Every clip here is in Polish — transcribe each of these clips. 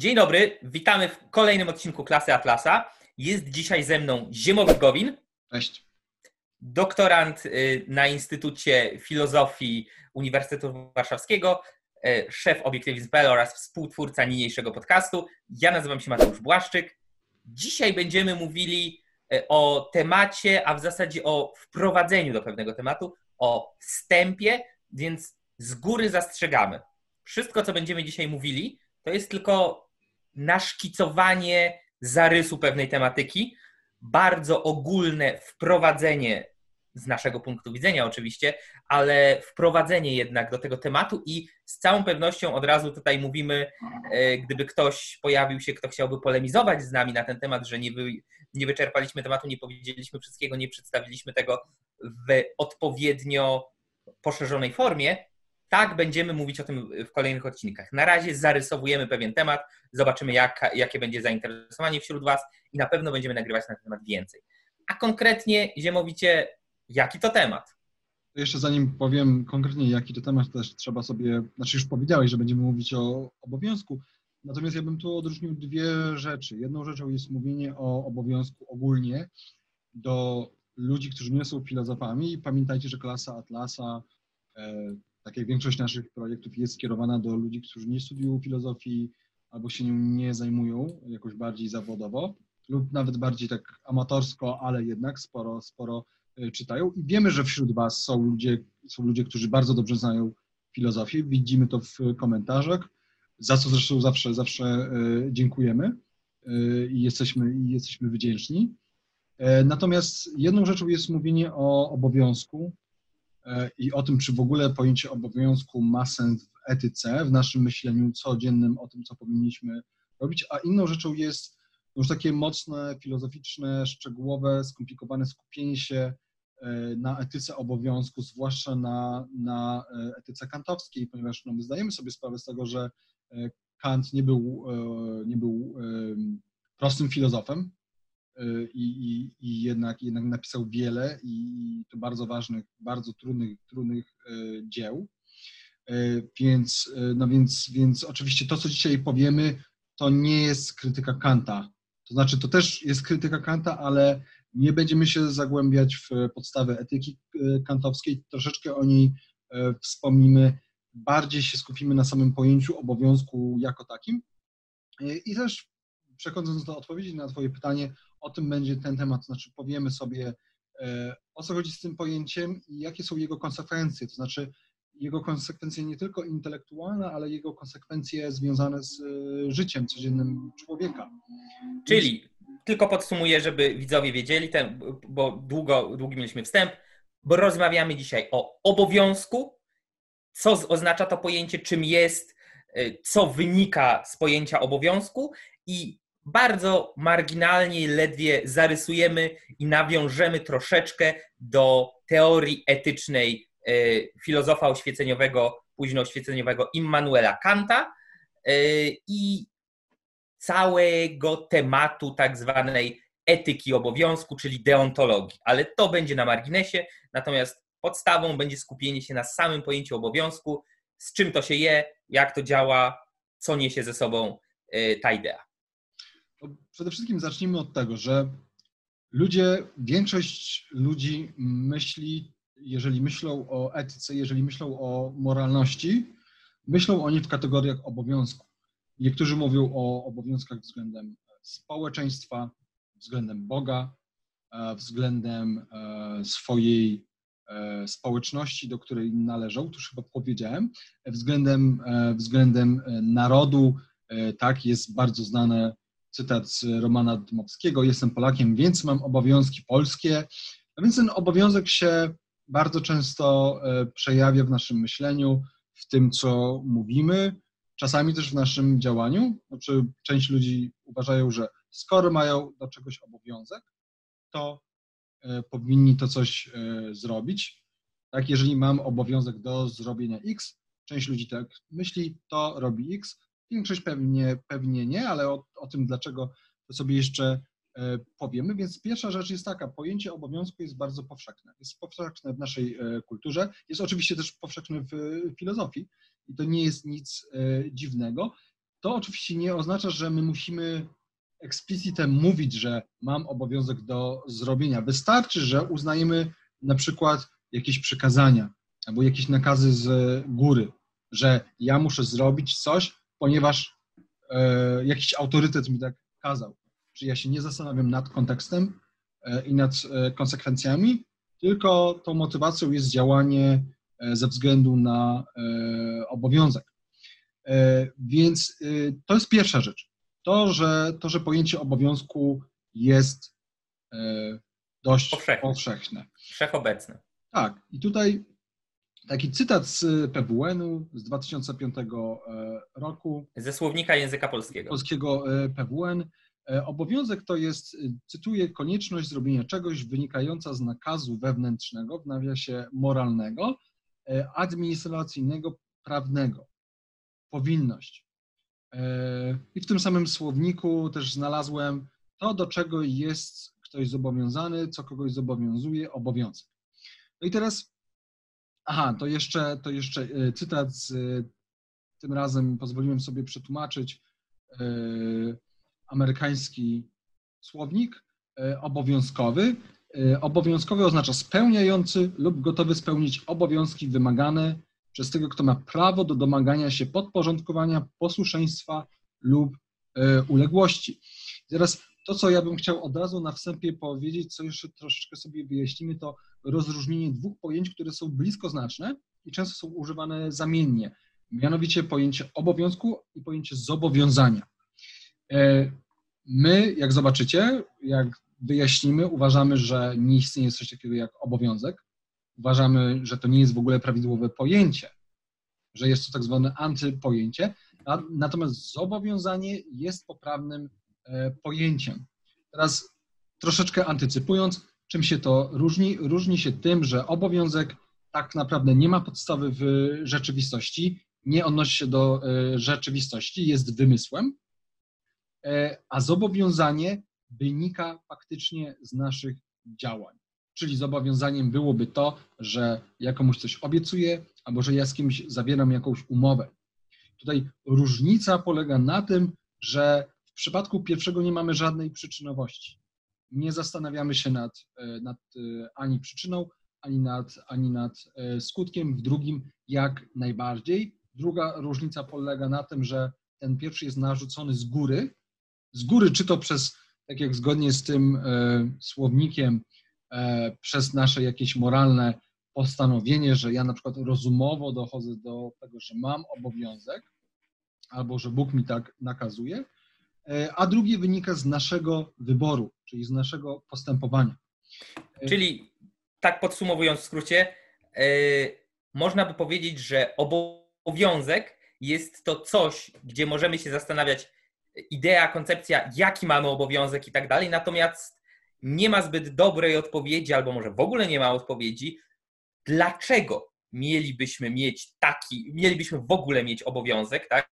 Dzień dobry, witamy w kolejnym odcinku Klasy Atlasa. Jest dzisiaj ze mną Ziemowit Gowin. Cześć. Doktorant y, na Instytucie Filozofii Uniwersytetu Warszawskiego, y, szef Obiektywizm.pl oraz współtwórca niniejszego podcastu. Ja nazywam się Mateusz Błaszczyk. Dzisiaj będziemy mówili y, o temacie, a w zasadzie o wprowadzeniu do pewnego tematu, o wstępie, więc z góry zastrzegamy. Wszystko, co będziemy dzisiaj mówili, to jest tylko naszkicowanie zarysu pewnej tematyki, bardzo ogólne wprowadzenie z naszego punktu widzenia oczywiście, ale wprowadzenie jednak do tego tematu i z całą pewnością od razu tutaj mówimy, e, gdyby ktoś pojawił się, kto chciałby polemizować z nami na ten temat, że nie, wy, nie wyczerpaliśmy tematu, nie powiedzieliśmy wszystkiego, nie przedstawiliśmy tego w odpowiednio poszerzonej formie, tak, będziemy mówić o tym w kolejnych odcinkach. Na razie zarysowujemy pewien temat, zobaczymy, jak, jakie będzie zainteresowanie wśród Was i na pewno będziemy nagrywać na ten temat więcej. A konkretnie, Ziemowicie, jaki to temat? Jeszcze zanim powiem konkretnie, jaki to temat, też trzeba sobie, znaczy już powiedziałeś, że będziemy mówić o obowiązku, natomiast ja bym tu odróżnił dwie rzeczy. Jedną rzeczą jest mówienie o obowiązku ogólnie do ludzi, którzy nie są filozofami. Pamiętajcie, że klasa Atlasa e, tak jak większość naszych projektów jest skierowana do ludzi, którzy nie studiują filozofii albo się nią nie zajmują jakoś bardziej zawodowo lub nawet bardziej tak amatorsko, ale jednak sporo, sporo e, czytają. I wiemy, że wśród Was są ludzie, są ludzie, którzy bardzo dobrze znają filozofię. Widzimy to w komentarzach, za co zresztą zawsze, zawsze e, dziękujemy e, i jesteśmy, i jesteśmy wdzięczni. Natomiast jedną rzeczą jest mówienie o obowiązku, i o tym, czy w ogóle pojęcie obowiązku ma sens w etyce, w naszym myśleniu codziennym o tym, co powinniśmy robić, a inną rzeczą jest już takie mocne, filozoficzne, szczegółowe, skomplikowane skupienie się e, na etyce obowiązku, zwłaszcza na, na e, etyce kantowskiej, ponieważ no, my zdajemy sobie sprawę z tego, że Kant nie był, nie był prostym filozofem, i, i, i jednak, jednak napisał wiele i to bardzo ważnych, bardzo trudnych, trudnych e, dzieł. E, więc, no więc, więc oczywiście to, co dzisiaj powiemy, to nie jest krytyka Kanta. To znaczy, to też jest krytyka Kanta, ale nie będziemy się zagłębiać w podstawę etyki kantowskiej. Troszeczkę o niej wspomnimy. Bardziej się skupimy na samym pojęciu obowiązku jako takim. I też przechodząc do odpowiedzi na Twoje pytanie, o tym będzie ten temat, znaczy powiemy sobie, e, o co chodzi z tym pojęciem i jakie są jego konsekwencje, to znaczy jego konsekwencje nie tylko intelektualne, ale jego konsekwencje związane z e, życiem codziennym człowieka. Czyli tylko podsumuję, żeby widzowie wiedzieli, ten, bo długo, długi mieliśmy wstęp, bo rozmawiamy dzisiaj o obowiązku, co oznacza to pojęcie, czym jest, e, co wynika z pojęcia obowiązku i bardzo marginalnie, ledwie zarysujemy i nawiążemy troszeczkę do teorii etycznej e, filozofa oświeceniowego, późno oświeceniowego Immanuela Kanta e, i całego tematu tak zwanej etyki obowiązku, czyli deontologii. Ale to będzie na marginesie, natomiast podstawą będzie skupienie się na samym pojęciu obowiązku, z czym to się je, jak to działa, co niesie ze sobą e, ta idea przede wszystkim zacznijmy od tego, że ludzie, większość ludzi myśli, jeżeli myślą o etyce, jeżeli myślą o moralności, myślą o niej w kategoriach obowiązku. Niektórzy mówią o obowiązkach względem społeczeństwa, względem Boga, e, względem e, swojej e, społeczności, do której należą, to już chyba powiedziałem, względem, względem narodu, tak, jest bardzo znane cytat z Romana Dmowskiego, jestem Polakiem, więc mam obowiązki polskie. A więc ten obowiązek się bardzo często e, przejawia w naszym myśleniu, w tym, co mówimy, czasami też w naszym działaniu. Znaczy, część ludzi uważają, że skoro mają do czegoś obowiązek, to e, powinni to coś e, zrobić. Tak, jeżeli mam obowiązek do zrobienia X, część ludzi tak myśli, to robi X, Większość pewnie, pewnie nie, ale o, o tym dlaczego to sobie jeszcze e, powiemy. Więc pierwsza rzecz jest taka, pojęcie obowiązku jest bardzo powszechne. Jest powszechne w naszej e, kulturze, jest oczywiście też powszechne w filozofii i to nie jest nic e, dziwnego. to oczywiście nie oznacza, że my musimy eksplicitem mówić, że mam obowiązek do zrobienia. Wystarczy, że uznajemy na przykład jakieś przykazania albo jakieś nakazy z góry, że ja muszę zrobić coś, ponieważ e, jakiś autorytet mi tak kazał. Czyli ja się nie zastanawiam nad kontekstem e, i nad e, konsekwencjami, tylko tą motywacją jest działanie e, ze względu na e, obowiązek. E, Więc to jest pierwsza rzecz. To, że, to, że pojęcie obowiązku jest dość Powszechne. powszechne. Wszechobecny. Tak, i tutaj taki cytat z PWN-u z 2005 e, roku, Ze słownika języka polskiego. polskiego e, PWN. E, Obowiązek to jest, e, cytuję, konieczność zrobienia czegoś wynikająca z nakazu wewnętrznego, w nawiasie moralnego, e, administracyjnego, prawnego. Powinność. E, I w tym samym słowniku też znalazłem to, do czego jest ktoś zobowiązany, co kogoś zobowiązuje, obowiązek. No i teraz, aha, to jeszcze, to jeszcze e, cytat z, e, tym razem pozwoliłem sobie przetłumaczyć e, amerykański słownik e, obowiązkowy. E, Obowiązkowy oznacza spełniający lub gotowy spełnić obowiązki wymagane przez tego, kto ma prawo do domagania się podporządkowania, posłuszeństwa lub e, uległości. Teraz to, co ja bym chciał od razu na wstępie powiedzieć, co jeszcze troszeczkę sobie wyjaśnimy, to rozróżnienie dwóch pojęć, które są bliskoznaczne i często są używane zamiennie. Mianowicie pojęcie obowiązku i pojęcie zobowiązania. E, My, jak zobaczycie, jak wyjaśnimy, uważamy, że nie istnieje coś takiego jak obowiązek. Uważamy, że to nie jest w ogóle prawidłowe pojęcie, że jest to tak zwane antypojęcie. Natomiast zobowiązanie jest poprawnym pojęciem. Teraz troszeczkę antycypując, czym się to różni? Różni się tym, że obowiązek tak naprawdę nie ma podstawy w rzeczywistości, nie odnosi się do e, rzeczywistości, jest wymysłem, e, a zobowiązanie wynika faktycznie z naszych działań. Czyli zobowiązaniem byłoby to, że ja komuś coś obiecuję, albo że ja z kimś zawieram jakąś umowę. Tutaj różnica polega na tym, że w przypadku pierwszego nie mamy żadnej przyczynowości. Nie zastanawiamy się nad, e, nad e, ani przyczyną, ani nad, ani nad e, skutkiem. W drugim jak najbardziej. Druga różnica polega na tym, że ten pierwszy jest narzucony z góry. Z góry, czy to przez, tak jak zgodnie z tym e, słownikiem, e, przez nasze jakieś moralne postanowienie, że ja na przykład rozumowo dochodzę do tego, że mam obowiązek, albo że Bóg mi tak nakazuje, a drugie wynika z naszego wyboru, czyli z naszego postępowania. Czyli tak podsumowując w skrócie, e, można by powiedzieć, że obowiązek jest to coś, gdzie możemy się zastanawiać, idea, koncepcja, jaki mamy obowiązek i tak dalej, natomiast nie ma zbyt dobrej odpowiedzi, albo może w ogóle nie ma odpowiedzi, dlaczego mielibyśmy mieć taki, mielibyśmy w ogóle mieć obowiązek, tak?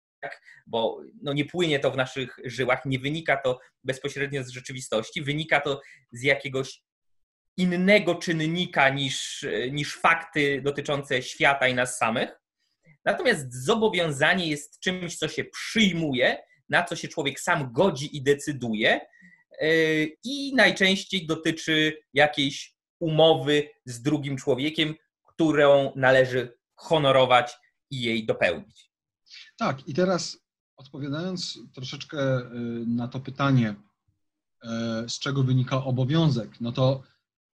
Bo no nie płynie to w naszych żyłach, nie wynika to bezpośrednio z rzeczywistości, wynika to z jakiegoś innego czynnika niż, niż fakty dotyczące świata i nas samych. Natomiast zobowiązanie jest czymś, co się przyjmuje, na co się człowiek sam godzi i decyduje, yy, i najczęściej dotyczy jakiejś umowy z drugim człowiekiem, którą należy honorować i jej dopełnić. Tak, i teraz odpowiadając troszeczkę y, na to pytanie, y, z czego wynika obowiązek, no to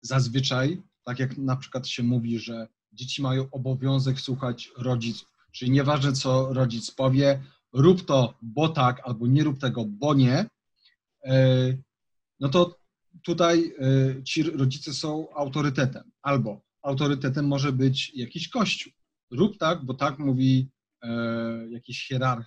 zazwyczaj, tak jak na przykład się mówi, że dzieci mają obowiązek słuchać rodziców, czyli nieważne co rodzic powie, rób to, bo tak, albo nie rób tego, bo nie, y, no to tutaj ci rodzice są autorytetem, albo autorytetem może być jakiś kościół. Rób tak, bo tak mówi jakiś hierarch,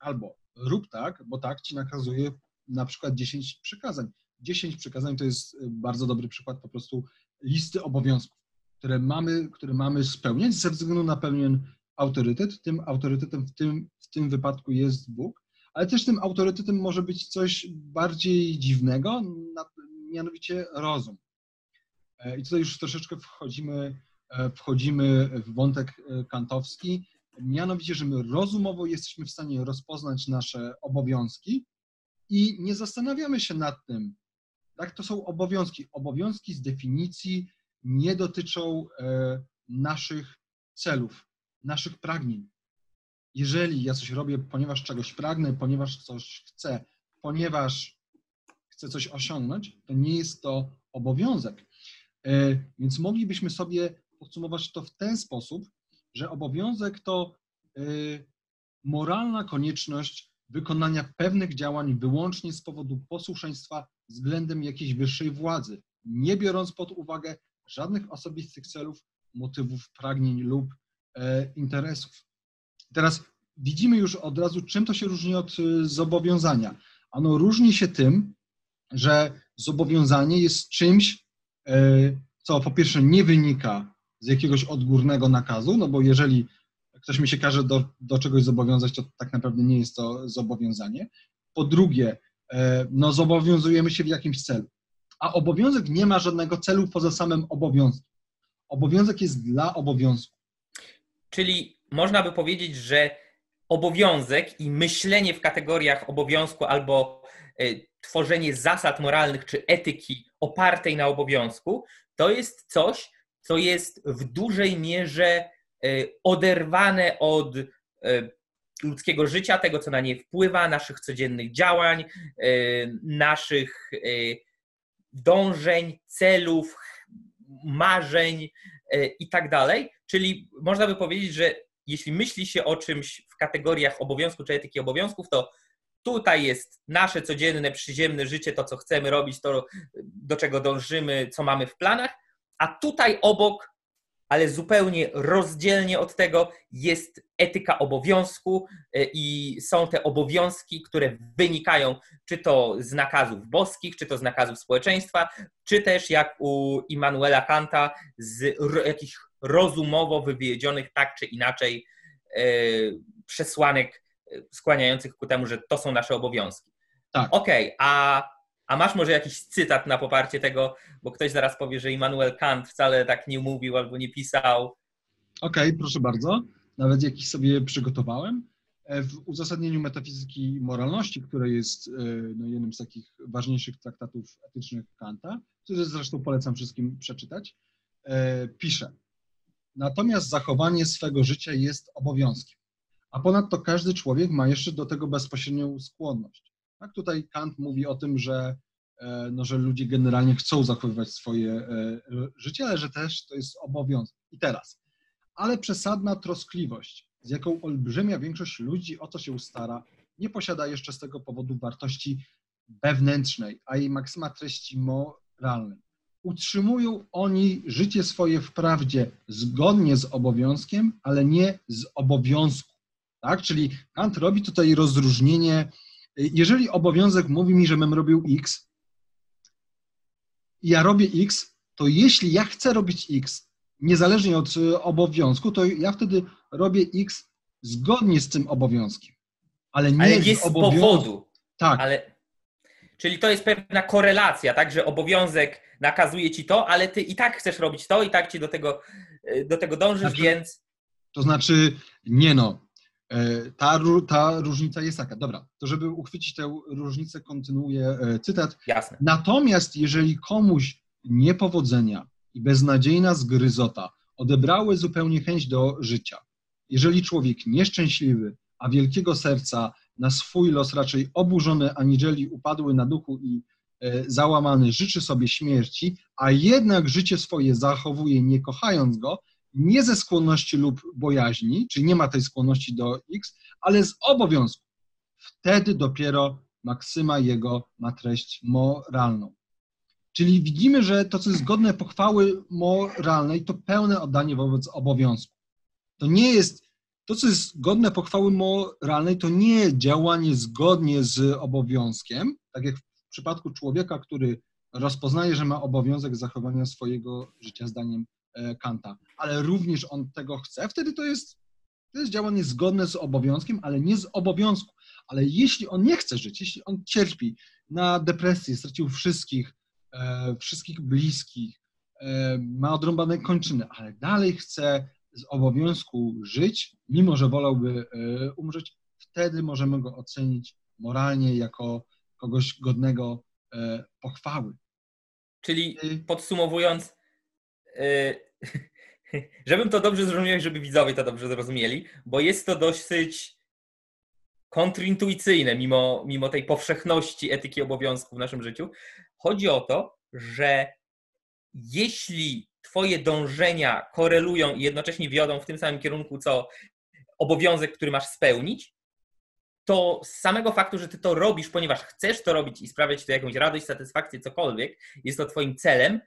albo rób tak, bo tak ci nakazuje na przykład 10 przykazań. 10 przykazań to jest bardzo dobry przykład po prostu listy obowiązków, które mamy, które mamy spełniać ze względu na pewien autorytet. Tym autorytetem w tym, w tym wypadku jest Bóg, ale też tym autorytetem może być coś bardziej dziwnego, mianowicie rozum. I tutaj już troszeczkę wchodzimy, wchodzimy w wątek kantowski, mianowicie, że my rozumowo jesteśmy w stanie rozpoznać nasze obowiązki i nie zastanawiamy się nad tym, tak, to są obowiązki. Obowiązki z definicji nie dotyczą e, naszych celów, naszych pragnień. Jeżeli ja coś robię, ponieważ czegoś pragnę, ponieważ coś chcę, ponieważ chcę coś osiągnąć, to nie jest to obowiązek. E, więc moglibyśmy sobie podsumować to w ten sposób, że obowiązek to e, moralna konieczność wykonania pewnych działań wyłącznie z powodu posłuszeństwa względem jakiejś wyższej władzy, nie biorąc pod uwagę żadnych osobistych celów, motywów, pragnień lub e, interesów. Teraz widzimy już od razu, czym to się różni od e, zobowiązania. Ono różni się tym, że zobowiązanie jest czymś, e, co po pierwsze nie wynika z jakiegoś odgórnego nakazu, no bo jeżeli ktoś mi się każe do, do czegoś zobowiązać, to tak naprawdę nie jest to zobowiązanie. Po drugie, e, no zobowiązujemy się w jakimś celu, a obowiązek nie ma żadnego celu poza samym obowiązkiem. Obowiązek jest dla obowiązku. Czyli można by powiedzieć, że obowiązek i myślenie w kategoriach obowiązku albo e, tworzenie zasad moralnych czy etyki opartej na obowiązku, to jest coś, co jest w dużej mierze E, oderwane od e, ludzkiego życia, tego, co na nie wpływa, naszych codziennych działań, e, naszych dążeń, celów, marzeń i tak dalej. Czyli można by powiedzieć, że jeśli myśli się o czymś w kategoriach obowiązku czy etyki obowiązków, to tutaj jest nasze codzienne, przyziemne życie, to co chcemy robić, to do czego dążymy, co mamy w planach, a tutaj obok ale zupełnie rozdzielnie od tego jest etyka obowiązku e, i są te obowiązki, które wynikają czy to z nakazów boskich, czy to z nakazów społeczeństwa, czy też jak u Immanuela Kanta z jakichś rozumowo wywiedzionych tak czy inaczej e, przesłanek e, skłaniających ku temu, że to są nasze obowiązki. Tak. Okej, okay, a a masz może jakiś cytat na poparcie tego, bo ktoś zaraz powie, że Immanuel Kant wcale tak nie mówił albo nie pisał. Okej, okay, proszę bardzo. Nawet jakiś sobie przygotowałem. E, w uzasadnieniu metafizyki moralności, które jest e, no, jednym z takich ważniejszych traktatów etycznych Kanta, który zresztą polecam wszystkim przeczytać, e, pisze: Natomiast zachowanie swego życia jest obowiązkiem, a ponadto każdy człowiek ma jeszcze do tego bezpośrednią skłonność. Tak, tutaj Kant mówi o tym, że, e, no, że ludzie generalnie chcą zachowywać swoje e, życie, ale że też to jest obowiązek. I teraz, ale przesadna troskliwość, z jaką olbrzymia większość ludzi o to się stara, nie posiada jeszcze z tego powodu wartości wewnętrznej, a jej maksyma treści moralnej. Utrzymują oni życie swoje wprawdzie zgodnie z obowiązkiem, ale nie z obowiązku. Tak? Czyli Kant robi tutaj rozróżnienie jeżeli obowiązek mówi mi, że bym robił X, i ja robię X, to jeśli ja chcę robić X, niezależnie od y, obowiązku, to ja wtedy robię X zgodnie z tym obowiązkiem. Ale nie, ale nie z, z powodu. Tak. Ale, czyli to jest pewna korelacja, tak, że obowiązek nakazuje ci to, ale ty i tak chcesz robić to, i tak ci do tego, y, do tego dążysz, znaczy, więc. To znaczy, nie no. E, ta, ta różnica jest taka. Dobra, to żeby uchwycić tę różnicę, kontynuuję e, cytat. Jasne. Natomiast jeżeli komuś niepowodzenia i beznadziejna zgryzota odebrały zupełnie chęć do życia, jeżeli człowiek nieszczęśliwy, a wielkiego serca na swój los raczej oburzony aniżeli upadły na duchu i e, załamany życzy sobie śmierci, a jednak życie swoje zachowuje nie kochając go, nie ze skłonności lub bojaźni, czyli nie ma tej skłonności do X, ale z obowiązku. Wtedy dopiero maksyma jego ma treść moralną. Czyli widzimy, że to, co jest godne pochwały moralnej, to pełne oddanie wobec obowiązku. To nie jest, to, co jest godne pochwały moralnej, to nie działanie zgodnie z obowiązkiem, tak jak w przypadku człowieka, który rozpoznaje, że ma obowiązek zachowania swojego życia zdaniem Kanta, ale również on tego chce, wtedy to jest, to jest działanie zgodne z obowiązkiem, ale nie z obowiązku. Ale jeśli on nie chce żyć, jeśli on cierpi na depresję, stracił wszystkich, e, wszystkich bliskich, e, ma odrąbane kończyny, ale dalej chce z obowiązku żyć, mimo że wolałby e, umrzeć, wtedy możemy go ocenić moralnie jako kogoś godnego e, pochwały. Czyli podsumowując, e, żebym to dobrze zrozumiał, żeby widzowie to dobrze zrozumieli, bo jest to dosyć kontrintuicyjne, mimo, mimo tej powszechności etyki obowiązku w naszym życiu. Chodzi o to, że jeśli Twoje dążenia korelują i jednocześnie wiodą w tym samym kierunku, co obowiązek, który masz spełnić, to z samego faktu, że Ty to robisz, ponieważ chcesz to robić i sprawiać to jakąś radość, satysfakcję, cokolwiek, jest to Twoim celem,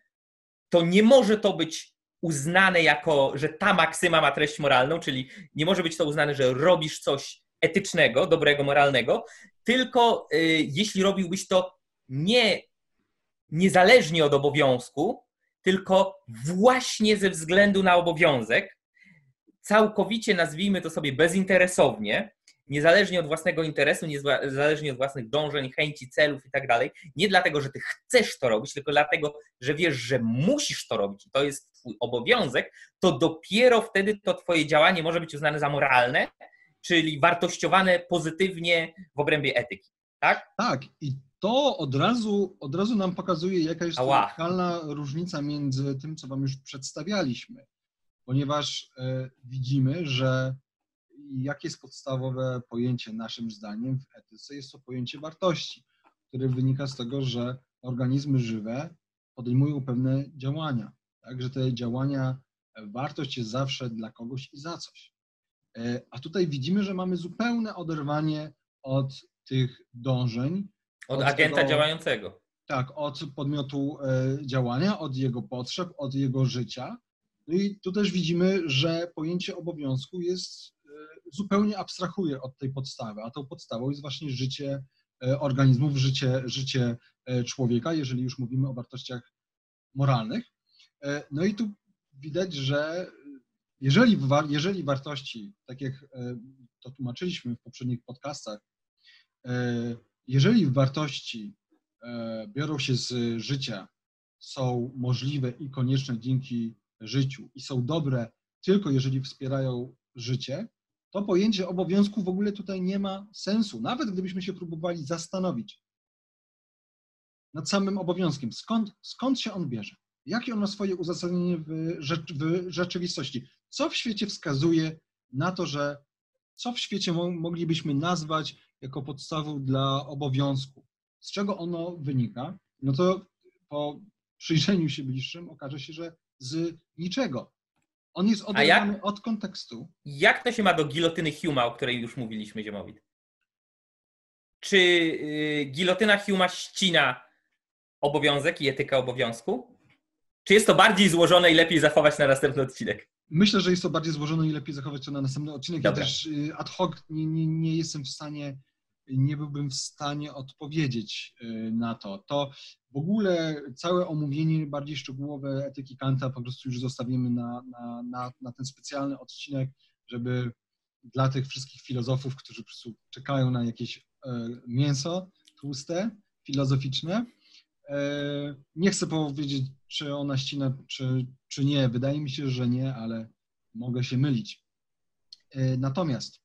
to nie może to być uznane jako, że ta maksyma ma treść moralną, czyli nie może być to uznane, że robisz coś etycznego, dobrego, moralnego, tylko y, jeśli robiłbyś to nie niezależnie od obowiązku, tylko właśnie ze względu na obowiązek, całkowicie nazwijmy to sobie bezinteresownie, niezależnie od własnego interesu, niezależnie od własnych dążeń, chęci, celów i tak dalej, nie dlatego, że ty chcesz to robić, tylko dlatego, że wiesz, że musisz to robić i to jest twój obowiązek, to dopiero wtedy to twoje działanie może być uznane za moralne, czyli wartościowane pozytywnie w obrębie etyki. Tak? Tak. I to od razu, od razu nam pokazuje, jaka jest radykalna różnica między tym, co Wam już przedstawialiśmy. Ponieważ e, widzimy, że jakie jest podstawowe pojęcie naszym zdaniem w etyce? Jest to pojęcie wartości, które wynika z tego, że organizmy żywe podejmują pewne działania. Tak, że te działania, e, wartość jest zawsze dla kogoś i za coś. E, a tutaj widzimy, że mamy zupełne oderwanie od tych dążeń. Od, od agenta tego, działającego. Tak, od podmiotu e, działania, od jego potrzeb, od jego życia. No i tu też widzimy, że pojęcie obowiązku jest zupełnie abstrahuje od tej podstawy, a tą podstawą jest właśnie życie organizmów, życie, życie człowieka, jeżeli już mówimy o wartościach moralnych. No i tu widać, że jeżeli, jeżeli wartości, tak jak e, to tłumaczyliśmy w poprzednich podcastach, e, jeżeli wartości e, biorą się z życia, są możliwe i konieczne dzięki życiu i są dobre tylko jeżeli wspierają życie, to pojęcie obowiązku w ogóle tutaj nie ma sensu. Nawet gdybyśmy się próbowali zastanowić nad samym obowiązkiem, skąd, skąd się on bierze, jakie on ma swoje uzasadnienie w, w rzeczywistości. Co w świecie wskazuje na to, że co w świecie moglibyśmy nazwać jako podstawą dla obowiązku? Z czego ono wynika? No to po przyjrzeniu się bliższym okaże się, że z niczego. On jest oderwany od kontekstu. Jak to się ma do gilotyny Huma, o której już mówiliśmy, Ziemowit? Czy y, gilotyna Huma ścina obowiązek i etyka obowiązku? Czy jest to bardziej złożone i lepiej zachować na następny odcinek? Myślę, że jest to bardziej złożone i lepiej zachować to na następny odcinek. Dobra. Ja też y, ad hoc nie, nie, nie jestem w stanie, nie byłbym w stanie odpowiedzieć y, na to. To w ogóle całe omówienie bardziej szczegółowe etyki Kanta po prostu już zostawimy na, na, na, na ten specjalny odcinek, żeby dla tych wszystkich filozofów, którzy po prostu czekają na jakieś e, mięso tłuste, filozoficzne. E, nie chcę powiedzieć, czy ona ścina, czy, czy nie. Wydaje mi się, że nie, ale mogę się mylić. E, natomiast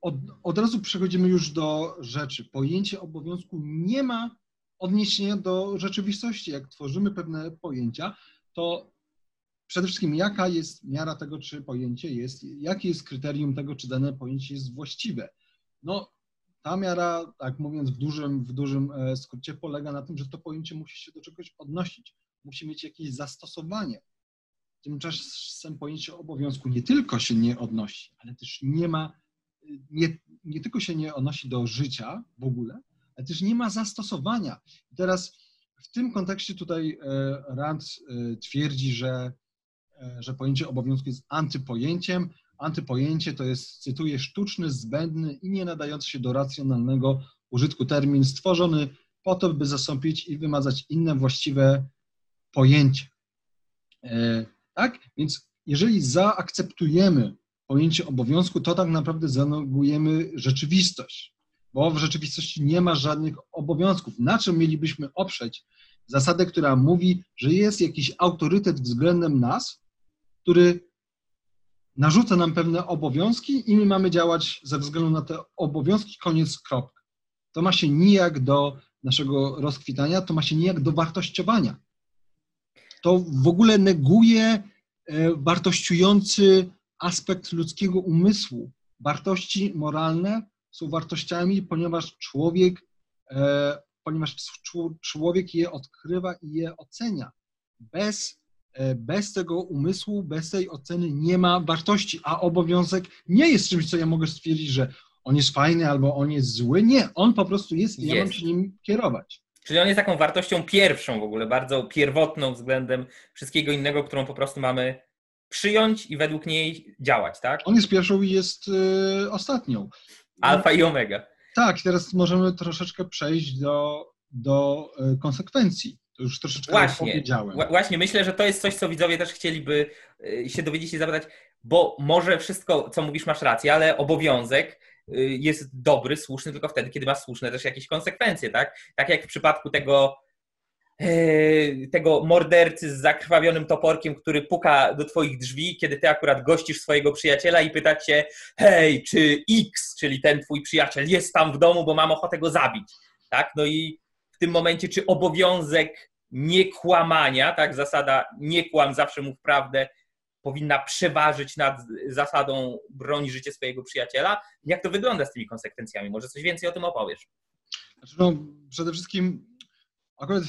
od, od razu przechodzimy już do rzeczy. Pojęcie obowiązku nie ma odniesienia do rzeczywistości. Jak tworzymy pewne pojęcia, to przede wszystkim jaka jest miara tego, czy pojęcie jest, jakie jest kryterium tego, czy dane pojęcie jest właściwe. No, ta miara, tak mówiąc w dużym, w dużym e, skrócie, polega na tym, że to pojęcie musi się do czegoś odnosić, musi mieć jakieś zastosowanie. Tymczasem pojęcie obowiązku nie tylko się nie odnosi, ale też nie ma, nie, nie tylko się nie odnosi do życia w ogóle, ale też nie ma zastosowania. I teraz w tym kontekście tutaj e, Rand e, twierdzi, że, że pojęcie obowiązku jest antypojęciem, Antypojęcie to jest, cytuję, sztuczny, zbędny i nie nadający się do racjonalnego użytku termin stworzony po to, by zastąpić i wymazać inne właściwe pojęcie. E, tak? Więc jeżeli zaakceptujemy pojęcie obowiązku, to tak naprawdę zanegujemy rzeczywistość, bo w rzeczywistości nie ma żadnych obowiązków. Na czym mielibyśmy oprzeć zasadę, która mówi, że jest jakiś autorytet względem nas, który narzuca nam pewne obowiązki i my mamy działać ze względu na te obowiązki, koniec, kropka. To ma się nijak do naszego rozkwitania, to ma się nijak do wartościowania. To w ogóle neguje e, wartościujący aspekt ludzkiego umysłu. Wartości moralne są wartościami, ponieważ człowiek, e, ponieważ człowiek je odkrywa i je ocenia. Bez, e, bez tego umysłu, bez tej oceny nie ma wartości, a obowiązek nie jest czymś, co ja mogę stwierdzić, że on jest fajny albo on jest zły. Nie, on po prostu jest i ja mam się nim kierować. Czyli on jest taką wartością pierwszą w ogóle, bardzo pierwotną względem wszystkiego innego, którą po prostu mamy przyjąć i według niej działać, tak? On jest pierwszą i jest y, ostatnią. Alfa i omega. Tak, teraz możemy troszeczkę przejść do, do y, konsekwencji. To już troszeczkę właśnie, powiedziałem. Właśnie, myślę, że to jest coś, co widzowie też chcieliby y, się dowiedzieć i zapytać, bo może wszystko, co mówisz, masz rację, ale obowiązek jest dobry, słuszny tylko wtedy, kiedy ma słuszne też jakieś konsekwencje, tak? Tak jak w przypadku tego tego mordercy z zakrwawionym toporkiem, który puka do twoich drzwi, kiedy ty akurat gościsz swojego przyjaciela i pyta cię, hej, czy X, czyli ten twój przyjaciel jest tam w domu, bo mam ochotę go zabić, tak? No i w tym momencie, czy obowiązek niekłamania, tak, zasada nie kłam, zawsze mów prawdę, powinna przeważyć nad zasadą broni życie swojego przyjaciela? Jak to wygląda z tymi konsekwencjami? Może coś więcej o tym opowiesz? Znaczy, no, przede wszystkim Akurat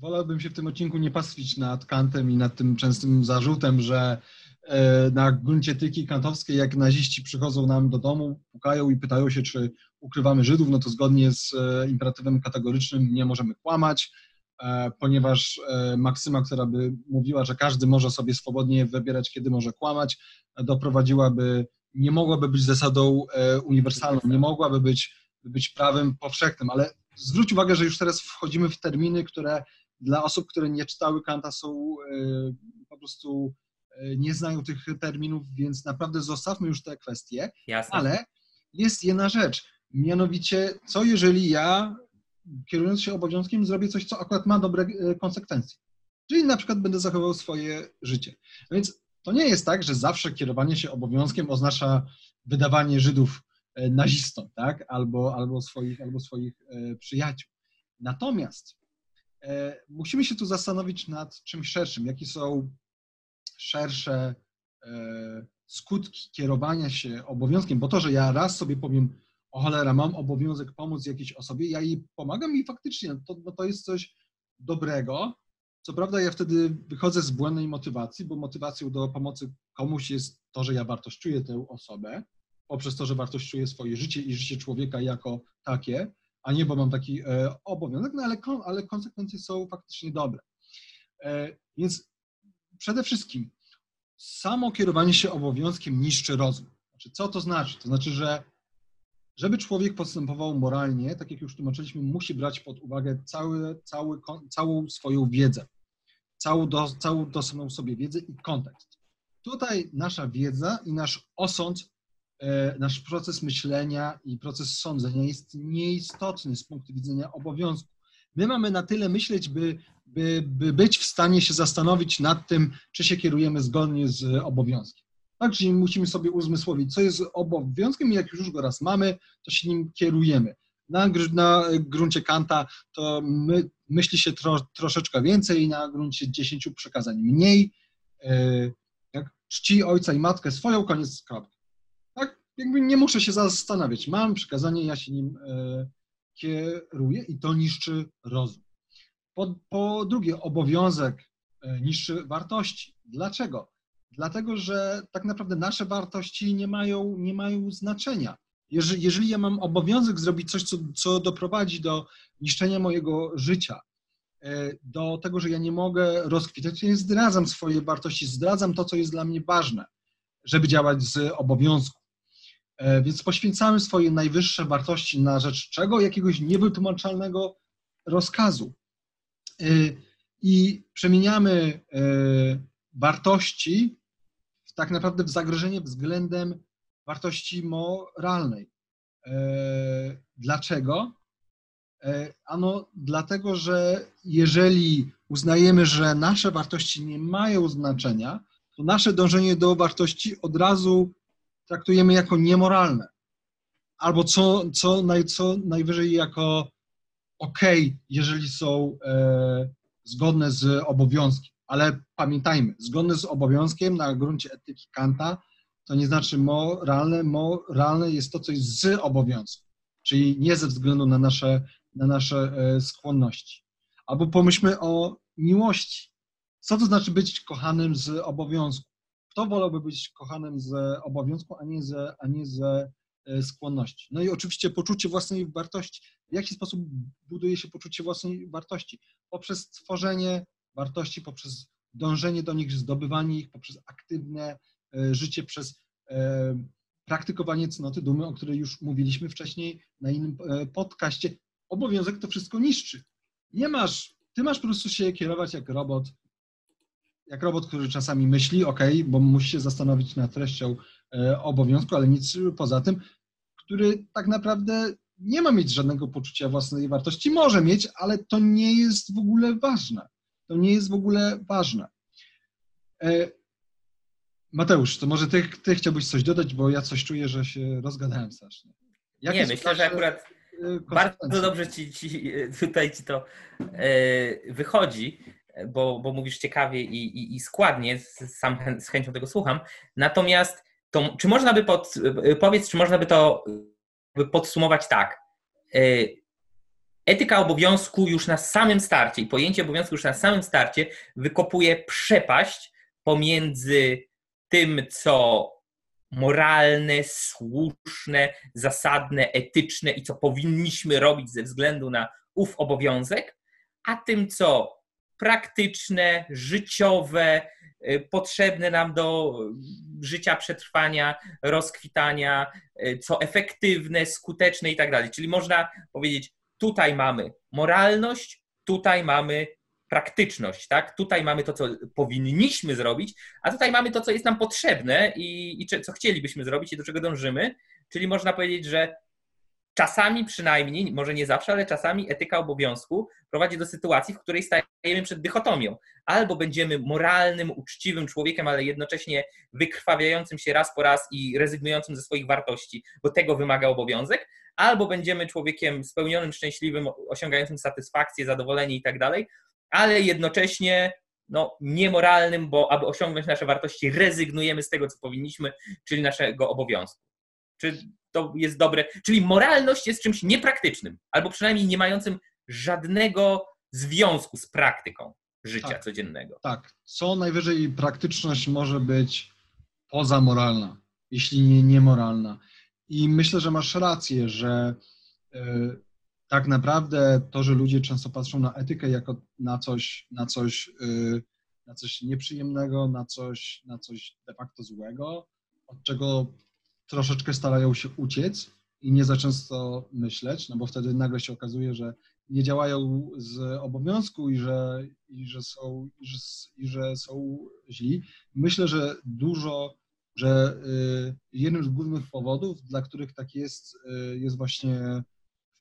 wolałbym się w tym odcinku nie pastwić nad Kantem i nad tym częstym zarzutem, że e, na gruncie tyki kantowskiej, jak naziści przychodzą nam do domu, pukają i pytają się, czy ukrywamy Żydów, no to zgodnie z e, imperatywem kategorycznym nie możemy kłamać, e, ponieważ maksyma, która by mówiła, że każdy może sobie swobodnie wybierać, kiedy może kłamać, doprowadziłaby, nie mogłaby być zasadą uniwersalną, nie mogłaby być, być prawem powszechnym, ale zwróć uwagę, że już teraz wchodzimy w terminy, które dla osób, które nie czytały Kanta są e, po prostu e, nie znają tych terminów, więc naprawdę zostawmy już te kwestie. Jasne. Ale jest jedna rzecz, mianowicie co jeżeli ja kierując się obowiązkiem zrobię coś, co akurat ma dobre e, konsekwencje. Czyli na przykład będę zachował swoje życie. Więc to nie jest tak, że zawsze kierowanie się obowiązkiem oznacza wydawanie Żydów E, nazistom, tak? albo, albo, swoich, albo swoich e, przyjaciół. Natomiast e, musimy się tu zastanowić nad czymś szerszym, jakie są szersze skutki kierowania się obowiązkiem, bo to, że ja raz sobie powiem, o cholera, mam obowiązek pomóc jakiejś osobie, ja jej pomagam i faktycznie to, no to jest coś dobrego. Co prawda ja wtedy wychodzę z błędnej motywacji, bo motywacją do pomocy komuś jest to, że ja wartościuję tę osobę, poprzez to, że wartościuję swoje życie i życie człowieka jako takie, a nie bo mam taki e, obowiązek, no ale, ale konsekwencje są faktycznie dobre. E, więc przede wszystkim samo kierowanie się obowiązkiem niszczy rozum. Znaczy, co to znaczy? To znaczy, że żeby człowiek postępował moralnie, tak jak już tłumaczyliśmy, musi brać pod uwagę cały, cały, całą swoją wiedzę, całą, do, całą sobie wiedzę i kontekst. Tutaj nasza wiedza i nasz osąd nasz proces myślenia i proces sądzenia jest nieistotny z punktu widzenia obowiązku. My mamy na tyle myśleć, by, by, by być w stanie się zastanowić nad tym, czy się kierujemy zgodnie z obowiązkiem. Tak, czyli musimy sobie uzmysłowić, co jest obowiązkiem i jak już go raz mamy, to się nim kierujemy. Na, na gruncie Kanta to my, myśli się tro, troszeczkę więcej, na gruncie dziesięciu przekazań mniej. E, jak czci ojca i matkę swoją, koniec kropka jakby nie muszę się zastanawiać. Mam przekazanie, ja się nim e, kieruję i to niszczy rozum. Po, po drugie, obowiązek e, niszczy wartości. Dlaczego? Dlatego, że tak naprawdę nasze wartości nie mają, nie mają znaczenia. Jeżeli, jeżeli ja mam obowiązek zrobić coś, co, co doprowadzi do niszczenia mojego życia, e, do tego, że ja nie mogę rozkwitać, ja zdradzam swoje wartości, zdradzam to, co jest dla mnie ważne, żeby działać z obowiązku. E, więc poświęcamy swoje najwyższe wartości na rzecz czego? Jakiegoś niewytłumaczalnego rozkazu. E, I przemieniamy e, wartości w, tak naprawdę w zagrożenie względem wartości moralnej. Dlaczego? Ano, dlatego, że jeżeli uznajemy, że nasze wartości nie mają znaczenia, to nasze dążenie do wartości od razu traktujemy jako niemoralne. Albo co, co, naj, co najwyżej jako ok, jeżeli są e, zgodne z obowiązkiem. Ale pamiętajmy, zgodne z obowiązkiem na gruncie etyki Kanta to nie znaczy moralne. Moralne jest to coś z obowiązku, czyli nie ze względu na nasze, na nasze e, skłonności. Albo pomyślmy o miłości. Co to znaczy być kochanym z obowiązku? Kto wolałby być kochanym z obowiązku, a nie ze, a nie ze e, skłonności? No i oczywiście poczucie własnej wartości. W jaki sposób buduje się poczucie własnej wartości? Poprzez tworzenie wartości, poprzez dążenie do nich, zdobywanie ich, poprzez aktywne e, życie, przez e, praktykowanie cnoty dumy, o której już mówiliśmy wcześniej na innym podcaście. Obowiązek to wszystko niszczy. Nie masz, ty masz po prostu się kierować jak robot, jak robot, który czasami myśli, ok, bo musi się zastanowić nad treścią e, obowiązku, ale nic poza tym, który tak naprawdę nie ma mieć żadnego poczucia własnej wartości. Może mieć, ale to nie jest w ogóle ważne. To nie jest w ogóle ważne. E, Mateusz, to może ty, ty chciałbyś coś dodać, bo ja coś czuję, że się rozgadałem strasznie. Jak nie, myślę, że akurat e, bardzo dobrze ci, ci, tutaj ci to wychodzi bo, bo mówisz ciekawie i, i, i składnie, sam z chęcią tego słucham. Natomiast to, czy można by pod, powiedz, czy można by to podsumować tak? E, etyka obowiązku już na samym starcie i pojęcie obowiązku już na samym starcie wykopuje przepaść pomiędzy tym, co moralne, słuszne, zasadne, etyczne i co powinniśmy robić ze względu na ów obowiązek, a tym, co praktyczne, życiowe, y, potrzebne nam do życia, przetrwania, rozkwitania, y, co efektywne, skuteczne i tak dalej. Czyli można powiedzieć, tutaj mamy moralność, tutaj mamy praktyczność, tak? Tutaj mamy to, co powinniśmy zrobić, a tutaj mamy to, co jest nam potrzebne i, i co chcielibyśmy zrobić i do czego dążymy. Czyli można powiedzieć, że czasami przynajmniej, może nie zawsze, ale czasami etyka obowiązku prowadzi do sytuacji, w której stajemy przed dychotomią. Albo będziemy moralnym, uczciwym człowiekiem, ale jednocześnie wykrwawiającym się raz po raz i rezygnującym ze swoich wartości, bo tego wymaga obowiązek, albo będziemy człowiekiem spełnionym, szczęśliwym, osiągającym satysfakcję, zadowolenie i tak dalej, ale jednocześnie no, niemoralnym, bo aby osiągnąć nasze wartości, rezygnujemy z tego, co powinniśmy, czyli naszego obowiązku. Czy to jest dobre? Czyli moralność jest czymś niepraktycznym, albo przynajmniej nie mającym żadnego związku z praktyką życia tak, codziennego. Tak. Co najwyżej praktyczność może być pozamoralna, jeśli nie niemoralna. I myślę, że masz rację, że y, tak naprawdę to, że ludzie często patrzą na etykę jako na coś, na coś, y, na coś nieprzyjemnego, na coś, na coś de facto złego, od czego troszeczkę starają się uciec i nie za często myśleć, no bo wtedy nagle się okazuje, że nie działają z obowiązku i że, i że, są, i że, i że są źli. Myślę, że dużo, że y, jednym z głównych powodów, dla których tak jest, y, jest właśnie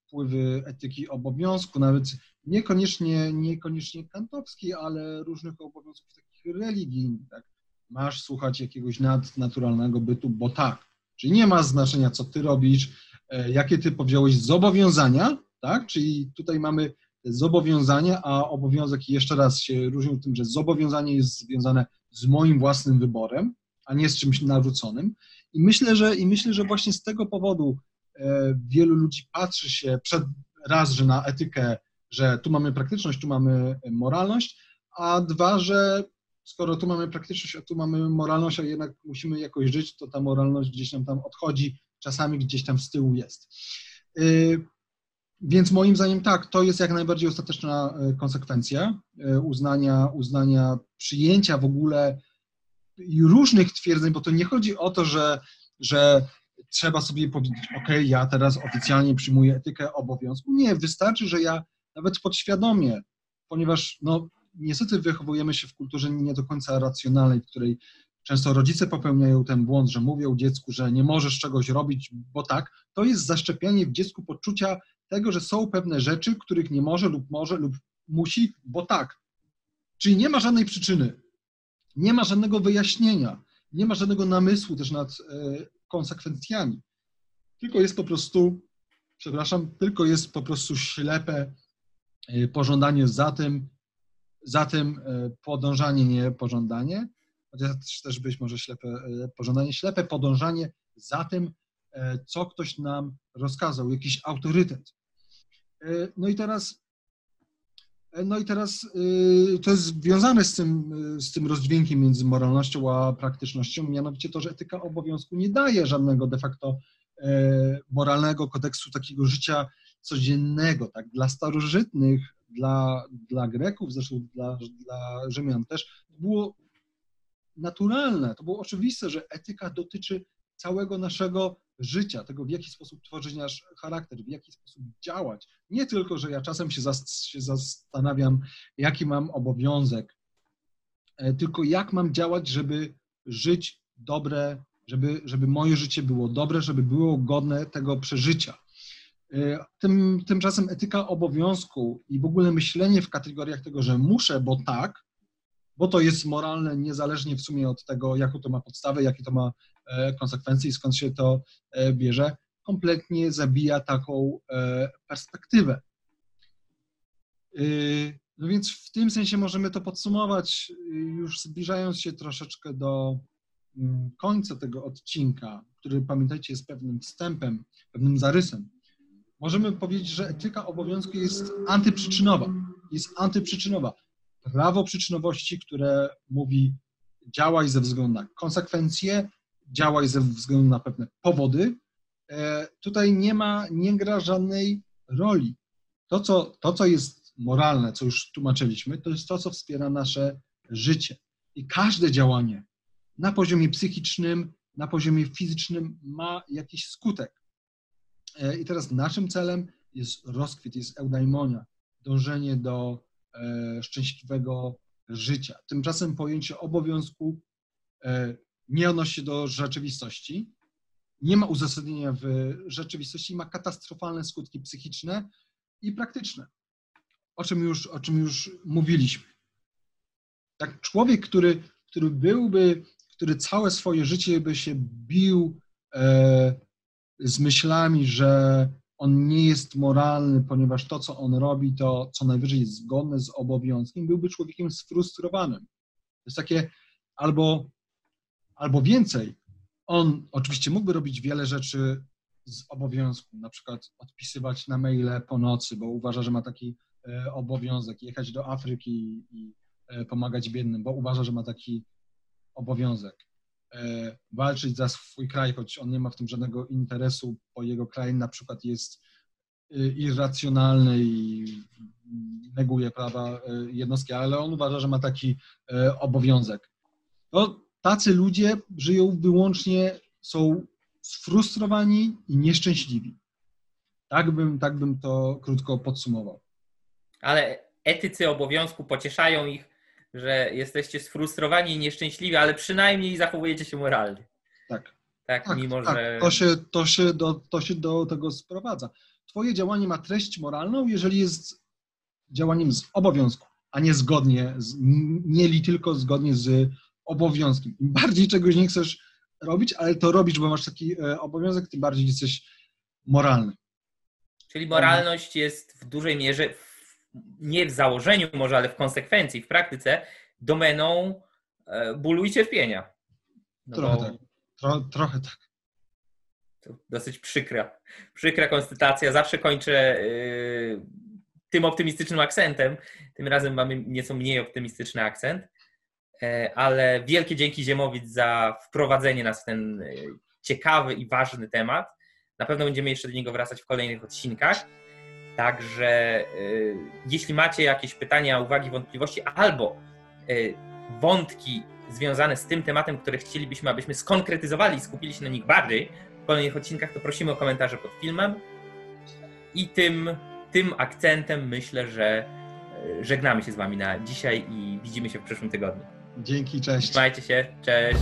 wpływy etyki obowiązku, nawet niekoniecznie, niekoniecznie kantowskiej, ale różnych obowiązków takich religijnych. Tak? Masz słuchać jakiegoś nadnaturalnego bytu, bo tak. Czyli nie ma znaczenia, co ty robisz, e, jakie ty powziąłeś zobowiązania, tak? Czyli tutaj mamy zobowiązania, a obowiązek jeszcze raz się różnią tym, że zobowiązanie jest związane z moim własnym wyborem, a nie z czymś narzuconym. I myślę, że, i myślę, że właśnie z tego powodu e, wielu ludzi patrzy się przed raz, że na etykę, że tu mamy praktyczność, tu mamy moralność, a dwa, że skoro tu mamy praktyczność, a tu mamy moralność, a jednak musimy jakoś żyć, to ta moralność gdzieś nam tam odchodzi, czasami gdzieś tam z tyłu jest. Y, więc moim zdaniem tak, to jest jak najbardziej ostateczna y, konsekwencja y, uznania, uznania przyjęcia w ogóle różnych twierdzeń, bo to nie chodzi o to, że, że trzeba sobie powiedzieć, ok, ja teraz oficjalnie przyjmuję etykę obowiązku. Nie, wystarczy, że ja nawet podświadomie, ponieważ no, niestety wychowujemy się w kulturze nie do końca racjonalnej, w której często rodzice popełniają ten błąd, że mówią dziecku, że nie możesz czegoś robić, bo tak, to jest zaszczepianie w dziecku poczucia tego, że są pewne rzeczy, których nie może lub może lub musi, bo tak. Czyli nie ma żadnej przyczyny. Nie ma żadnego wyjaśnienia, nie ma żadnego namysłu też nad konsekwencjami. Tylko jest po prostu, przepraszam, tylko jest po prostu ślepe pożądanie za tym, za tym podążanie, nie pożądanie, chociaż też być może ślepe pożądanie, ślepe podążanie za tym, co ktoś nam rozkazał, jakiś autorytet. No i teraz no i teraz to jest związane z tym, z tym rozdźwiękiem między moralnością a praktycznością, mianowicie to, że etyka obowiązku nie daje żadnego de facto e, moralnego kodeksu takiego życia codziennego. Tak? Dla starożytnych, dla, dla Greków, zresztą dla, dla Rzymian też, było naturalne, to było oczywiste, że etyka dotyczy całego naszego życia, tego w jaki sposób tworzyć nasz charakter, w jaki sposób działać. Nie tylko, że ja czasem się, zas się zastanawiam, jaki mam obowiązek, e, tylko jak mam działać, żeby żyć dobre, żeby, żeby moje życie było dobre, żeby było godne tego przeżycia. E, tym, tymczasem etyka obowiązku i w ogóle myślenie w kategoriach tego, że muszę, bo tak, bo to jest moralne niezależnie w sumie od tego, jaką to ma podstawę, jakie to ma e, konsekwencje i skąd się to e, bierze, kompletnie zabija taką perspektywę. No więc w tym sensie możemy to podsumować, już zbliżając się troszeczkę do mm, końca tego odcinka, który pamiętajcie jest pewnym wstępem, pewnym zarysem. Możemy powiedzieć, że etyka obowiązku jest antyprzyczynowa. Jest antyprzyczynowa prawo przyczynowości, które mówi działaj ze względu na konsekwencje, działaj ze względu na pewne powody. E, tutaj nie ma, nie gra żadnej roli. To co, to, co jest moralne, co już tłumaczyliśmy, to jest to, co wspiera nasze życie. I każde działanie na poziomie psychicznym, na poziomie fizycznym ma jakiś skutek. E, I teraz naszym celem jest rozkwit, jest eudaimonia, dążenie do E, szczęśliwego życia. Tymczasem pojęcie obowiązku e, nie odnosi się do rzeczywistości, nie ma uzasadnienia w rzeczywistości, ma katastrofalne skutki psychiczne i praktyczne, o czym już, o czym już mówiliśmy. Tak, człowiek, który, który byłby, który całe swoje życie by się bił e, z myślami, że on nie jest moralny, ponieważ to, co on robi, to co najwyżej jest zgodne z obowiązkiem, byłby człowiekiem sfrustrowanym. To jest takie albo, albo więcej. On oczywiście mógłby robić wiele rzeczy z obowiązku, na przykład odpisywać na maile po nocy, bo uważa, że ma taki e, obowiązek, jechać do Afryki i e, pomagać biednym, bo uważa, że ma taki obowiązek. E, walczyć za swój kraj, choć on nie ma w tym żadnego interesu, bo jego kraj na przykład jest e, irracjonalny i neguje prawa e, jednostki, ale on uważa, że ma taki obowiązek. To tacy ludzie żyją wyłącznie, są sfrustrowani i nieszczęśliwi. Tak bym, tak bym to krótko podsumował. Ale etycy obowiązku pocieszają ich że jesteście sfrustrowani i nieszczęśliwi, ale przynajmniej zachowujecie się moralnie. Tak. Tak, tak mimo tak. że. To się, to, się do, to się do tego sprowadza. Twoje działanie ma treść moralną, jeżeli jest działaniem z obowiązku, a nie zgodnie, z, nie li tylko zgodnie z obowiązkiem. Im bardziej czegoś nie chcesz robić, ale to robisz, bo masz taki e, obowiązek, tym bardziej jesteś moralny. Czyli moralność jest w dużej mierze, nie w założeniu może, ale w konsekwencji, w praktyce, domeną e, bólu i cierpienia. No trochę tak. Tro, trochę tak. dosyć przykra. Przykra konstytacja. Zawsze kończę yy, tym optymistycznym akcentem. Tym razem mamy nieco mniej optymistyczny akcent. Yy, ale wielkie dzięki Ziemowicz za wprowadzenie nas w ten ciekawy i ważny temat. Na pewno będziemy jeszcze do niego wracać w kolejnych odcinkach. Także y, jeśli macie jakieś pytania, uwagi, wątpliwości albo y, wątki związane z tym tematem, które chcielibyśmy, abyśmy skonkretyzowali i skupili się na nich bardziej w kolejnych odcinkach, to prosimy o komentarze pod filmem. I tym, tym akcentem myślę, że y, żegnamy się z Wami na dzisiaj i widzimy się w przyszłym tygodniu. Dzięki, cześć. Trzymajcie się, cześć.